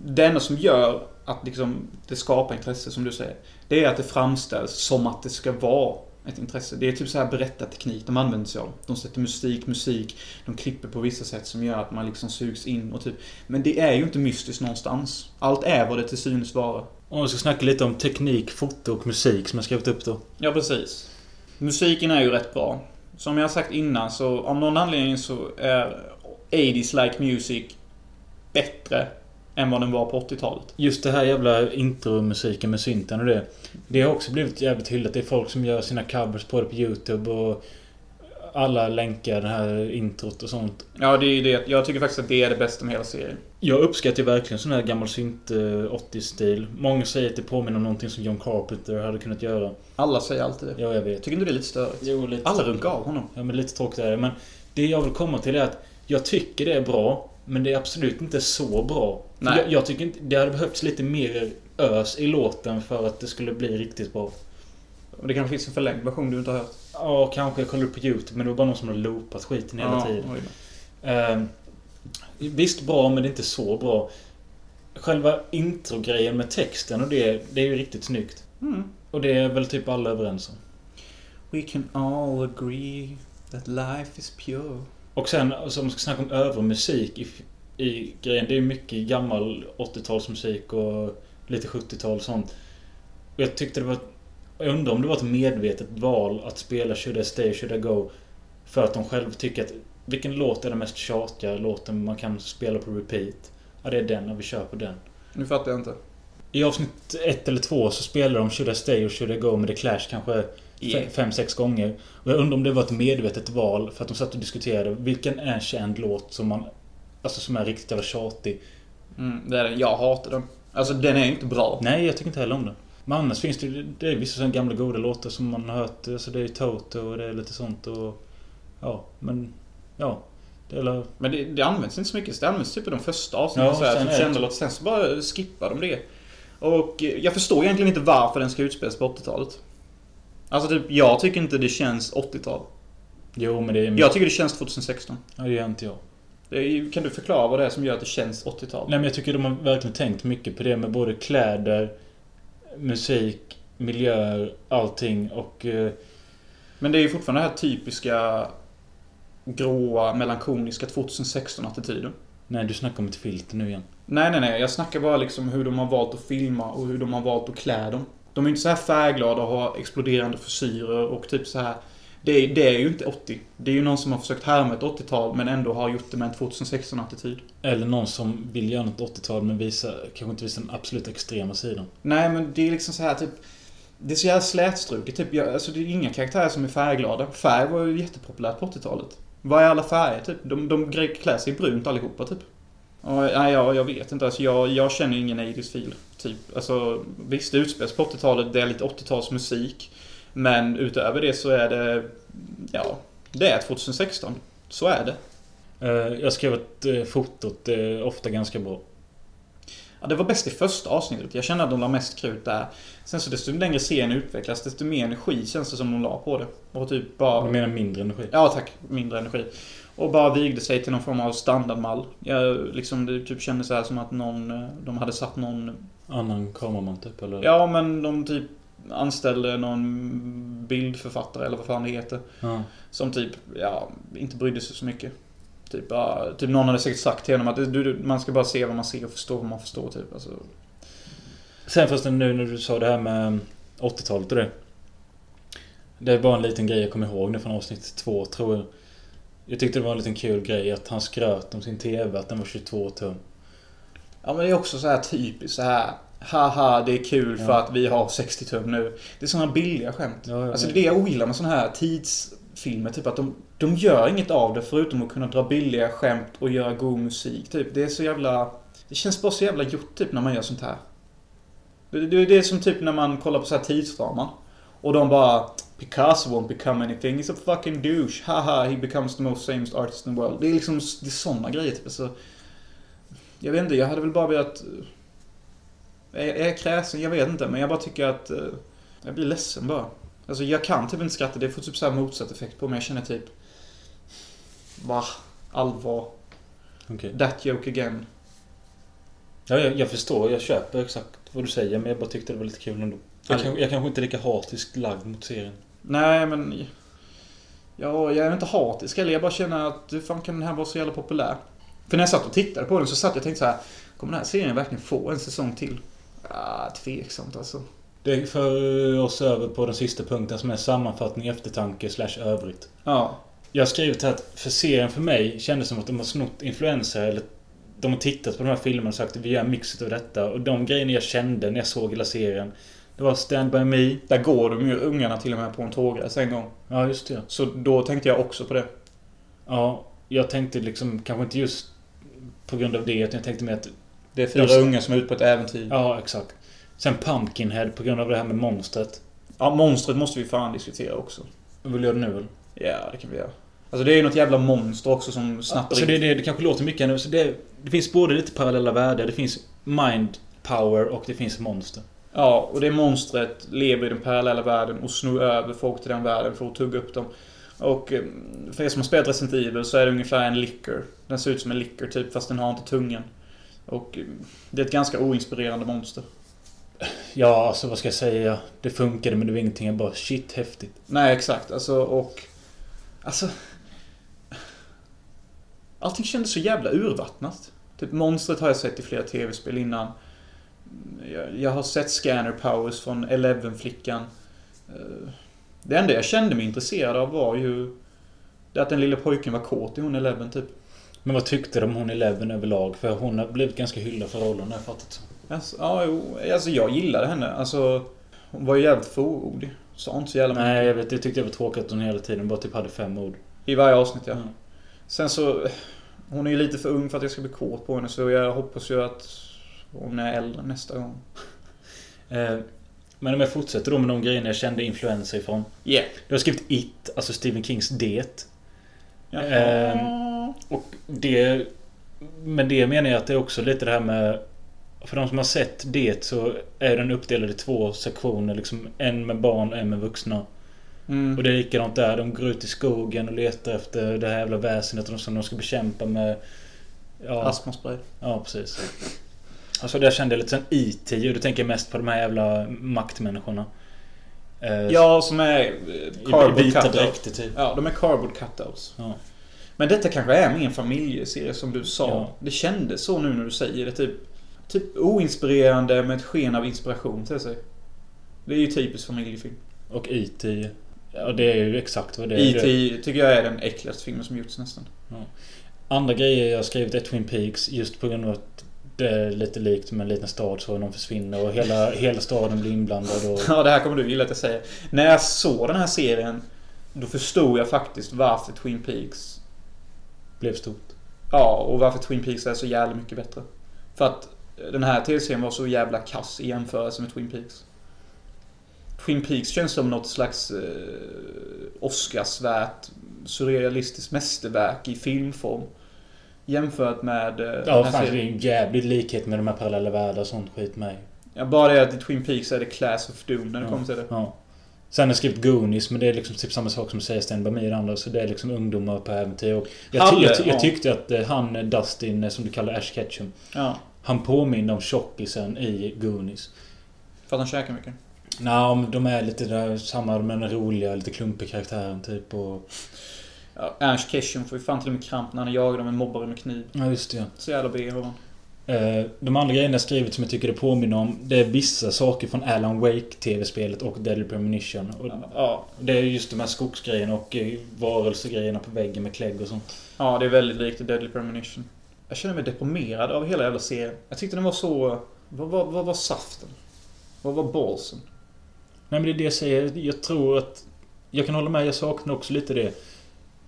Det enda som gör att liksom, det skapar intresse, som du säger. Det är att det framställs som att det ska vara ett intresse. Det är typ så här berättarteknik de använder sig av. De sätter musik, musik, de klipper på vissa sätt som gör att man liksom sugs in och typ... Men det är ju inte mystiskt någonstans. Allt är vad det till synes vara. Om vi ska snacka lite om teknik, foto och musik som jag skrivit upp då. Ja, precis. Musiken är ju rätt bra. Som jag har sagt innan så av någon anledning så är 80s like music bättre än vad den var på 80-talet. Just det här jävla intromusiken med synten och det. Det har också blivit jävligt hyllat. Det är folk som gör sina covers på det på YouTube och alla länkar det här introt och sånt. Ja, det är ju det. Jag tycker faktiskt att det är det bästa med hela serien. Jag uppskattar verkligen sån här gammal synt eh, 80-stil. Många säger att det påminner om någonting som John Carpenter hade kunnat göra. Alla säger alltid det. Ja, jag vet. Tycker inte det är lite störigt? Jo, lite. Alla runkar av honom. Ja, men lite tråkigt är det. Men det jag vill komma till är att jag tycker det är bra. Men det är absolut inte så bra. Nej. Jag, jag tycker inte... Det hade behövts lite mer ös i låten för att det skulle bli riktigt bra. Det kanske finns en förlängd version du inte har hört. Ja, kanske. Jag kollade upp på YouTube, men det var bara någon som hade loopat skiten hela Ja, tiden. Eh, visst bra, men det är inte så bra. Själva introgrejen med texten och det, det är ju riktigt snyggt. Mm. Och det är väl typ alla överens om. We can all agree that life is pure. Och sen, om man ska snacka om övrig musik i, i grejen. Det är mycket gammal 80-talsmusik och lite 70-tal och sånt. Och jag tyckte det var... Jag undrar om det var ett medvetet val att spela Should I Stay, Should I Go? För att de själva tycker att vilken låt är den mest tjatiga låten man kan spela på repeat? Ja, det är den och vi kör på den. Nu fattar jag inte. I avsnitt ett eller två så spelar de Should I Stay och Should I Go med The Clash kanske Yeah. fe- fem, sex gånger. Och jag undrar om det var ett medvetet val för att de satt och diskuterade vilken är känd låt som man... Alltså som är riktigt jävla tjatig. Mm, det är den. Jag hatar den. Alltså den är inte bra. Nej, jag tycker inte heller om den. Men annars finns det ju... Det är vissa sådana gamla goda låtar som man har hört. Alltså det är Toto och det är lite sånt och... Ja, men... Ja. Det är Men det, det används inte så mycket. Det används typ i de första avsnitten. Ja, så här, sen typ kända låtar. Sen så bara skippar de det. Och eh, jag förstår egentligen inte varför den ska utspelas på 80-talet. Alltså typ, jag tycker inte det känns 80-tal. Jo, men det är... Jag tycker det känns 2016. Ja, det gör inte jag. Är, kan du förklara vad det är som gör att det känns 80-tal? Nej men jag tycker de har verkligen tänkt mycket på det med både kläder, musik, miljöer, allting och... eh, Men det är ju fortfarande den här typiska gråa, melankoliska 2016-attityden. Nej, du snackar om ett filter nu igen. Nej, nej, nej. Jag snackar bara liksom hur de har valt att filma och hur de har valt att klä dem. De är inte så här färgglada och har exploderande frisyrer och typ så här. Det är, det är ju inte 80. Det är ju någon som har försökt härma ett 80-tal men ändå har gjort det med en 2016-attityd. Eller någon som vill göra något 80-tal men visa, kanske inte visa den absolut extrema sidan. Nej, men det är liksom så här typ... Det är så jävla slätstruket. Typ, jag, alltså, det är inga karaktärer som är färgglada. Färg var ju jättepopulärt på 80-talet. Vad är alla färger typ? De, de klär sig i brunt allihopa typ. Och, nej, jag, vet inte. Alltså, jag, jag känner ingen 80s feel. Typ. Alltså, visst, det utspelas på 80-talet. Det är lite 80-talsmusik. Men utöver det så är det... Ja, det är 2016. Så är det. Eh, Jag skrev att eh, fotot är ofta ganska bra. Ja, det var bäst i första avsnittet. Jag kände att de la mest krut där. Sen så desto längre serien utvecklas, desto mer energi känns det som de la på det. Och typ bara... Du menar mindre energi? Ja, tack. Mindre energi. Och bara vigde sig till någon form av standardmall. Jag, liksom, det typ kändes så här som att någon... eh, De hade satt någon... Annan kameraman typ, eller? Ja, men de typ anställde någon bildförfattare eller vad fan det heter. Ja. Som typ, ja, inte brydde sig så mycket. Typ, bara, typ någon hade säkert sagt till honom att du, du, man ska bara se vad man ser och förstå vad man förstår typ. Alltså, Sen förresten nu när du sa det här med 80-talet och det. Det är bara en liten grej jag kommer ihåg nu från avsnitt två tror jag. Jag tyckte det var en liten kul grej att han skröt om sin TV att den var 22 tum. ja men det är också så här typiskt så här. Haha, det är kul för Ja. att vi har 60 tum nu. Det är såna billiga skämt. Ja, ja, Alltså det är det jag ogillar med såna här tidsfilmer. Typ att de, de gör inget av det förutom att kunna dra billiga skämt och göra god musik. Typ. Det är så jävla... Det känns bara så jävla gjort typ när man gör sånt här. Det, det, det är som typ när man kollar på så här tidsdraman. Och de bara Picasso won't become anything. He's a fucking douche. Haha, he becomes the most famous artist in the world. Det är liksom det är såna grejer typ. Alltså, jag vet inte, jag hade väl bara velat... Är är jag kräsen? Jag vet inte, men jag bara tycker att... eh, Jag blir ledsen bara. Alltså jag kan typ inte skratta, det får typ så här motsatt effekt på mig. Jag känner typ... Va? Allvar? Okej. That joke again. Ja, jag, jag förstår. Jag köper exakt vad du säger. Men jag bara tyckte det var lite kul ändå. Jag, Ja. kan, jag kanske inte är lika hatiskt lagd mot serien. Nej, men... Ja, jag är inte hatisk heller. Jag bara känner att hur fan kan den här vara så jävla populär? För när jag satt och tittade på den så satt jag och tänkte så här. Kommer den här serien verkligen få en säsong till? Ah, tveksamt alltså. Det för oss över på den sista punkten som är sammanfattning, eftertanke slash övrigt. Ja. Jag har skrivit här att för serien för mig kändes som att de har snott influenser eller de har tittat på de här filmerna och sagt att vi gör en mix av detta. Och de grejerna jag kände när jag såg hela serien. Det var Stand By Me. Där går de ju ungarna till och med på en tågresa en gång. Ja, just det. Så då tänkte jag också på det. Ja, jag tänkte liksom kanske inte just på grund av det. utan Jag tänkte mer att... Det är fyra De- unga som är ute på ett äventyr. Ja. Ja, exakt. Sen Pumpkinhead på grund av det här med monstret. monstret måste vi fan diskutera också. Vill du göra det nu väl? Ja, det kan vi göra. Alltså det är ju något jävla monster också som snappar Alltså in. det, det, det kanske låter mycket nu. Så det, det finns både lite parallella världar. Det finns mind power och det finns monster. Ja, och det monstret lever i den parallella världen och snor över folk till den världen för att tugga upp dem. Och eh, för er som har spelat Resident Evil så är det ungefär en licker. Den ser ut som en licker typ, fast den har inte tungan. Och eh, det är ett ganska oinspirerande monster. Ja, alltså vad ska jag säga? Det funkade men det var ingenting. Jag bara shit häftigt. Nej, exakt. Alltså, och... Alltså... Allting kändes så jävla urvattnat. Typ monstret har jag sett i flera tv-spel innan. Jag, jag har sett scanner powers från Eleven-flickan. Eh, Det enda jag kände mig intresserad av var ju... Det att den lilla pojken var kåt i hon Eleven, typ. Men vad tyckte du om hon Eleven överlag? För hon har blivit ganska hyllad för rollen har jag fattat. Alltså, ja, jo, alltså jag gillade henne. Alltså... Hon var ju jävligt fåordig. Sa inte så jävla mycket. Nej, jag vet. Jag tyckte det var tråkigt att hon hela tiden bara typ hade fem ord. I varje avsnitt, ja. Mm. Sen så... Hon är ju lite för ung för att jag ska bli kåt på henne så jag hoppas ju att hon är äldre nästa gång. (laughs) Eh, men om jag fortsätter då med de grejerna jag kände influenser ifrån. Yeah. Du har skrivit It, alltså Stephen Kings Det. Jaha. Ehm, Och det... Men det menar jag att det är också lite det här med... För de som har sett det så är den uppdelad i två sektioner. Liksom en med barn och en med vuxna. mm. Och det är likadant där. De går ut i skogen och letar efter det här jävla väsendet som de ska bekämpa med... Ja, Astmaspray. ja precis. Alltså där kände jag lite sen IT och då tänker mest på de här jävla maktmänniskorna. Eh, Ja, som är eh, cardboard cutouts. typ. Ja, de är cardboard cutouts. Ja. Men detta kanske är min familjeserie som du sa. Ja. Det kändes så nu när du säger det. Typ, typ oinspirerande med ett sken av inspiration till sig. Det är ju typiskt familjefilm. Och IT. Ja det är ju exakt vad det är. E.T. tycker jag är den äckligaste filmen som gjorts nästan. Andra grejer jag skrivit är Twin Peaks just på grund av att lite likt med en liten stad så någon försvinner och hela, hela staden blir inblandad och... Ja, det här kommer du gilla att jag säger. När jag såg den här serien Då förstod jag faktiskt varför Twin Peaks Blev stort. Ja, och varför Twin Peaks är så jävla mycket bättre. För att den här tv-serien var så jävla kass i jämförelse med Twin Peaks. Twin Peaks känns som något slags eh, Oscarsvärt surrealistiskt mästerverk i filmform. Jämfört med... eh, Ja, det är ju en jävlig likhet med de här parallella världar och sånt skit med. Ja, bara det att i Twin Peaks är det Class of Doom när det Ja. kommer till det. Ja. Sen har jag skrivit Goonies, men det är liksom typ samma sak som säger Sten Bamir andra. Så det är liksom ungdomar på äventyr. Och jag, Halle, jag, jag ja. tyckte att eh, han, eh, Dustin, som du kallar Ash Ketchum. Ja. Han påminner om tjockisen i Goonies. För att han käkar mycket. Nej, men de är lite där, samma med den roliga, lite klumpiga karaktären typ. Och... Ja, Ernst Ketchum får ju fan till och med kramp när han jagar dem med mobbare med kniv. Ja, just det. Så jävla B har han. Eh, De andra grejerna jag skrivit som jag tycker det påminner om Det är vissa saker från Alan Wake TV-spelet och Deadly Premonition. Och Ja. Det är just de här skogsgrejerna och eh, varelsegrejerna på väggen med klägg och sånt. Ja, det är väldigt likt Deadly Premonition. Jag känner mig deprimerad av hela jävla serien. Jag tyckte den var så... Vad, vad, vad var saften? Vad var ballsen? Nej men det är det jag säger. Jag tror att... Jag kan hålla med, jag saknar också lite det.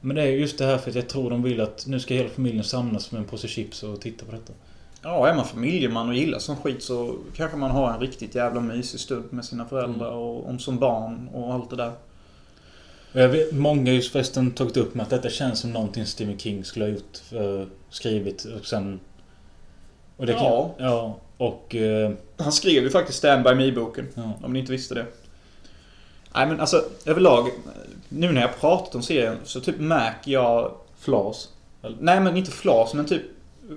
Men det är just det här för att jag tror de vill att nu ska hela familjen samlas med en påse chips och titta på detta. Ja, är man familjeman och gillar sån skit så kanske man har en riktigt jävla mysig stund med sina föräldrar och om som barn och allt det där. Jag vet, många har ju förresten tagit upp med att detta känns som någonting Stephen King skulle ha gjort. För, skrivit och sen... Och det kan, Ja. Ja. Och... Eh, Han skrev ju faktiskt Stand By Me-boken. ja. Om ni inte visste det. Nej men alltså överlag. Nu när jag pratat om serien så typ märker jag... Flas. Nej men inte flas men typ...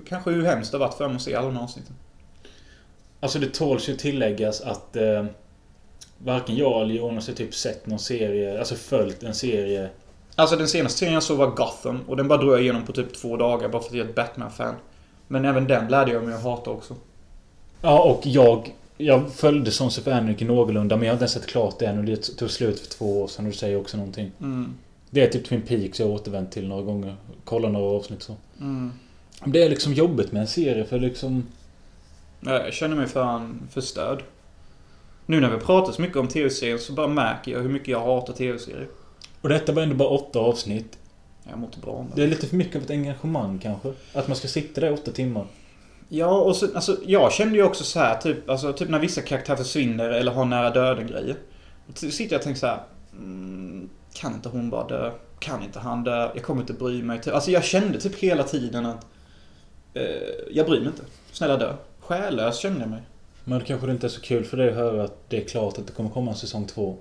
Kanske hur hemskt det har varit för mig att se alla de här avsnitten. Alltså det tåls ju tilläggas att eh, varken jag eller Jonas har typ sett någon serie, alltså följt en serie. Alltså den senaste serien jag såg var Gotham och den bara drog jag igenom på typ två dagar bara för att jag är ett Batman-fan. Men även den lärde jag mig att hata också. Ja, och jag... Jag följde Sons of Anarchy någorlunda, men jag har inte ens sett klart det än. Och det tog slut för två år sedan och du säger också någonting. Mm. Det är typ Twin Peaks jag har återvänt till några gånger. Kolla några avsnitt så. Mm. Det är liksom jobbigt med en serie för liksom... Ja, Jag känner mig fan förstörd. Nu när vi pratar så mycket om tv-serier så bara märker jag hur mycket jag hatar tv-serier. Och detta var ändå bara åtta avsnitt. Jag mår inte bra om Det är lite för mycket av ett engagemang kanske. Att man ska sitta där i åtta timmar. Ja, och så, alltså, jag kände ju också så här, typ, alltså, typ när vissa karaktärer försvinner eller har nära döden-grejer. Då sitter jag och tänker så här. Mm, kan inte hon bara dö? Kan inte han dö? Jag kommer inte bry mig. Typ. Alltså jag kände typ hela tiden att... Eh, jag bryr mig inte. Snälla dö. Själlös kände jag mig. Men det kanske inte är så kul för dig att höra att det är klart att det kommer komma en säsong två.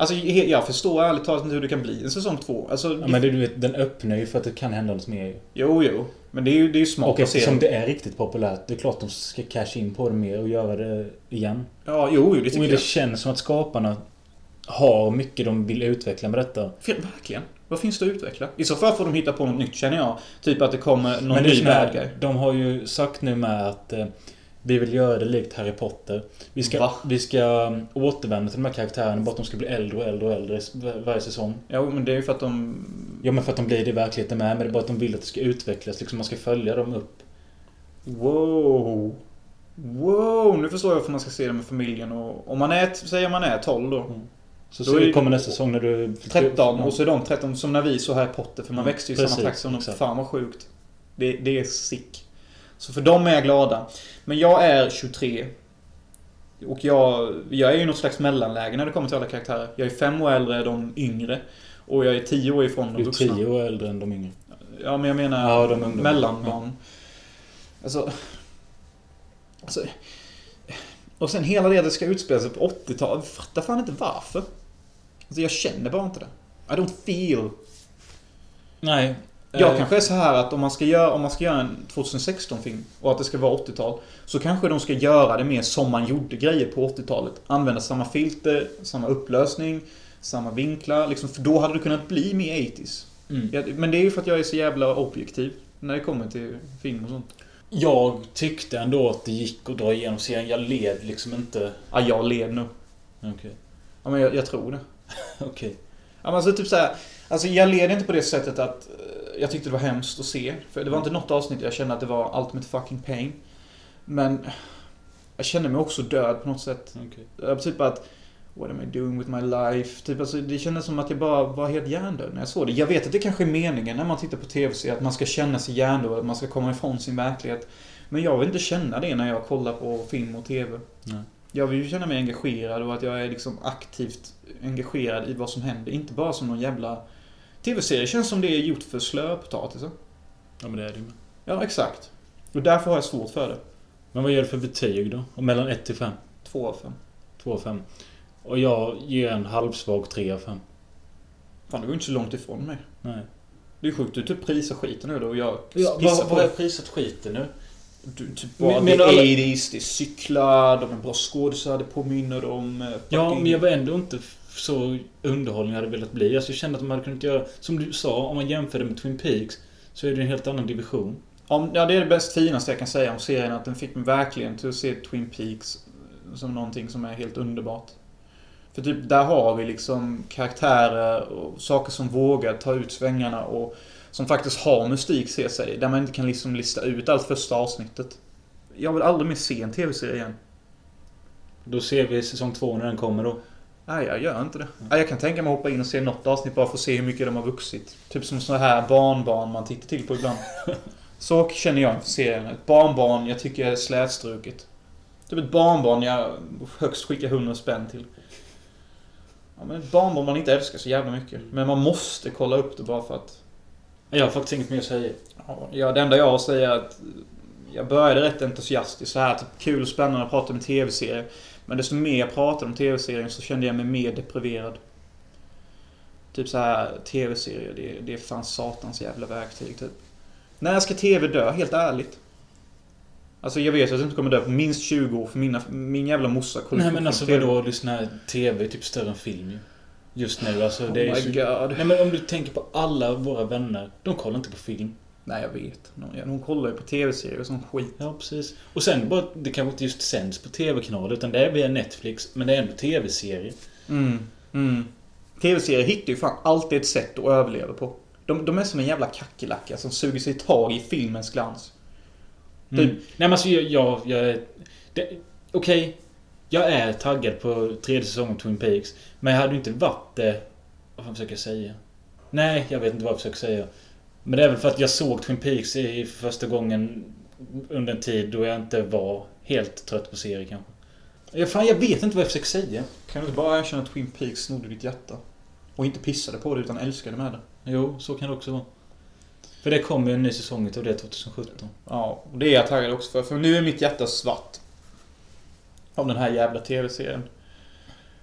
Alltså jag förstår ärligt talat inte hur det kan bli en säsong två. Alltså, Ja, men det, du vet, den öppnar ju för att det kan hända något mer ju. Jo, jo. Men det är ju, det är ju smart Och eftersom det är riktigt populärt, det är klart de ska cash in på det mer och göra det igen. Ja, jo, jo, det Och tycker det jag. känns som att skaparna har mycket de vill utveckla med detta. Verkligen. Vad finns det att utveckla? I så fall får de hitta på något nytt känner jag. Typ att det kommer någon ny bad guy. de har ju sagt nu med att eh, vi vill göra det likt Harry Potter. Vi ska, Va? vi ska um, återvända till de här karaktärerna, bara att de ska bli äldre och äldre och äldre varje säsong. Jo, men det är ju för att de... Ja men för att de blir det i verkligheten med, men det är bara att de vill att det ska utvecklas. Liksom man ska följa dem upp. Wow. Wow, nu förstår jag varför man ska se det med familjen och... Om man är, säger man är 12 då. Så, Då så det- kommer nästa säsong när du... är 13 och så är de 13 som när vi så Harry Potter för man Mm, växte ju i samma takt som de. exakt. Fan vad sjukt. Det, det är sick. Så för dem är jag glada. Men jag är 23. Och jag, jag är ju i något slags mellanläge när det kommer till alla karaktärer. Jag är fem år äldre än de yngre. Och jag är tio år ifrån Du de är vuxna. tio år äldre än de yngre. Ja, men jag menar Ja, de mellanbarn. Alltså... Alltså... Och sen hela det det ska utspela sig på 80-talet. Jag fattar fan inte varför. Alltså jag känner bara inte det. I don't feel. Nej. Jag eh, kanske är så här att om man ska göra, om man ska göra en 2016-film och att det ska vara 80-tal. Så kanske de ska göra det mer som man gjorde grejer på 80-talet. Använda samma filter, samma upplösning, samma vinklar. Liksom, för då hade det kunnat bli mer 80s. Mm. Men det är ju för att jag är så jävla objektiv. När det kommer till film och sånt. Jag tyckte ändå att det gick att dra igenom serien. Jag led liksom inte... Ja, jag led nu. Okej. Ja, men jag, jag tror det. (laughs) Okej. Ja, men alltså typ så här, Alltså jag led inte på det sättet att eh, jag tyckte det var hemskt att se. För det var inte något avsnitt jag kände att det var ultimate fucking pain. Men jag kände mig också död på något sätt. Jag Typ att What am I doing with my life? Typ alltså, det kändes som att jag bara var helt hjärndöd när jag såg det. Jag vet att det kanske är meningen när man tittar på TV-serier att man ska känna sig hjärndöd, att man ska komma ifrån sin verklighet. Men jag vill inte känna det när jag kollar på film och TV. Nej. Jag vill ju känna mig engagerad och att jag är liksom aktivt engagerad i vad som händer. Inte bara som någon jävla... TV-serie känns som det är gjort för slöpotatisar. Ja men det är det ju. Ja, exakt. Och därför har jag svårt för det. Men vad ger du för betyg då? Och mellan 1 till 5? Två av fem. 2 av 5. Och jag ger en halvsvag 3 av 5. Fan, du går inte så långt ifrån mig. Nej. Det är sjukt. Du typ prisar skiten nu då och jag Ja, pissar vad, på vad är det. priset skiten nu? Du, typ bara, Men- det är men alla- 80s, det är cyklar, de är bra skådisar, det påminner om... eh, Ja, men jag var ändå inte så underhållning hade velat bli. Alltså jag kände att de hade kunnat göra... Som du sa, om man jämför det med Twin Peaks så är det en helt annan division. Ja, det är det bäst finaste jag kan säga om serien. Att den fick mig verkligen till att se Twin Peaks som någonting som är helt underbart. För typ, där har vi liksom karaktärer och saker som vågar ta ut svängarna och som faktiskt har mystik ser sig. Där man inte kan liksom lista ut allt första avsnittet. Jag vill aldrig mer se en tv-serie igen. Då ser vi säsong två när den kommer då. Nej, jag gör inte det. Nej, Jag kan tänka mig att hoppa in och se något avsnitt bara för att se hur mycket de har vuxit. Typ som så här barnbarn man tittar till på ibland. (laughs) Så känner jag inför serien. Ett barnbarn jag tycker är slätstruket. Typ ett barnbarn jag högst skickar 100 spänn till. Ja, men ett barnbarn man inte älskar så jävla mycket. Men man måste kolla upp det bara för att... Jag har faktiskt inget mer att säga. Ja, det enda jag har att säga är att jag började rätt entusiastiskt så här, typ kul och spännande att prata om tv-serier. Men desto mer jag pratade om tv-serien så kände jag mig mer depriverad. Typ så här tv-serier, det, det är fan satans jävla verktyg typ. När ska tv dö? Helt ärligt. Alltså jag vet att det inte kommer dö på minst 20 år för mina, min jävla morsa kollar Nej men alltså TV. vadå, lyssna, TV är typ större än film ju. Just nu alltså. Oh det är my så... god. Nej men om du tänker på alla våra vänner. De kollar inte på film. Nej jag vet. Hon kollar ju på tv-serier och sån skit. Ja, precis. Och sen bara, det kanske inte just sänds på TV-kanaler utan det är via Netflix. Men det är ändå TV-serie. Mm. Mm. Tv-serier hittar ju fan alltid ett sätt att överleva på. De, de är som en jävla kackerlacka som suger sig tag i filmens glans. Mm. Typ- Nej men alltså jag... jag, Okej. Jag är taggad på tredje säsongen av Twin Peaks. Men jag hade inte varit det... Vad fan försöker jag säga? Nej, jag vet inte vad jag försöker säga. Men det är väl för att jag såg Twin Peaks i första gången under en tid då jag inte var helt trött på serier kanske. Jag, fan, jag vet inte vad jag försöker säga. Kan du inte bara erkänna att Twin Peaks snodde ditt hjärta? Och inte pissade på det utan älskade med det. Jo, så kan det också vara. För det kommer ju en ny säsong utav det 2017. Ja, och det är jag taggad också för. För nu är mitt hjärta svart. Av den här jävla tv-serien.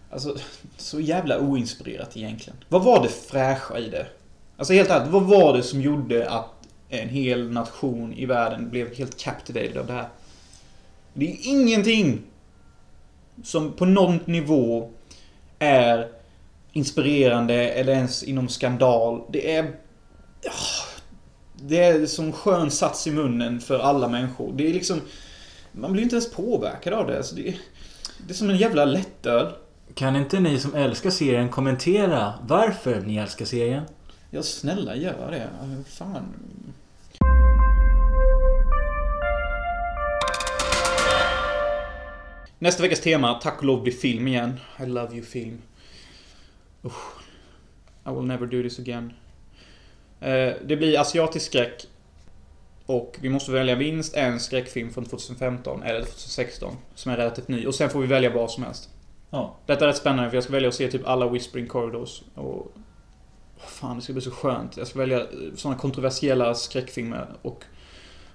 Alltså, så jävla oinspirerat egentligen. Vad var det fräscha i det? Alltså helt ärligt, vad var det som gjorde att en hel nation i världen blev helt captivated av det här? Det är ingenting som på någon nivå är inspirerande eller ens inom skandal. Det är... Ah, det är som skön sats i munnen för alla människor. Det är liksom... Man blir inte ens påverkad av det. Alltså det, är, det är som en jävla lättöl. Kan inte ni som älskar serien kommentera varför ni älskar serien? Ja, snälla gör det. Fan. Nästa veckas tema, tack och lov, blir film igen. I love you film. Usch. I will never do this again. Eh, Det blir asiatisk skräck. Och vi måste välja minst en skräckfilm från 2015 eller 2016. Som är relativt ny. Och sen får vi välja vad som helst. Ja. Detta är rätt spännande för jag ska välja att se typ alla Whispering Corridors. Och... Fan, det ska bli så skönt. Jag ska välja sådana kontroversiella skräckfilmer och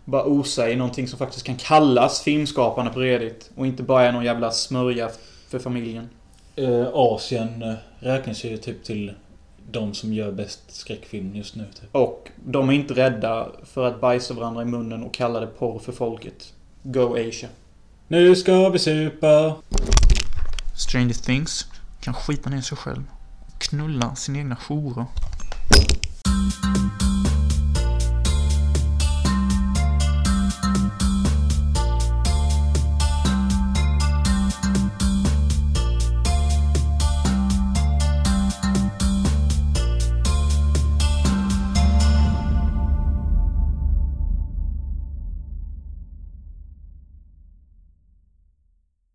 bara osa i någonting som faktiskt kan kallas filmskapande på Reddit. Och inte bara är någon jävla smörja för familjen. Eh, Asien eh, räknas ju typ till de som gör bäst skräckfilm just nu. Typ. Och de är inte rädda för att bajsa varandra i munnen och kalla det porr för folket. Go Asia. Nu ska vi supa! Stranger Things kan skita ner sig själv. Knulla sin egna jourer.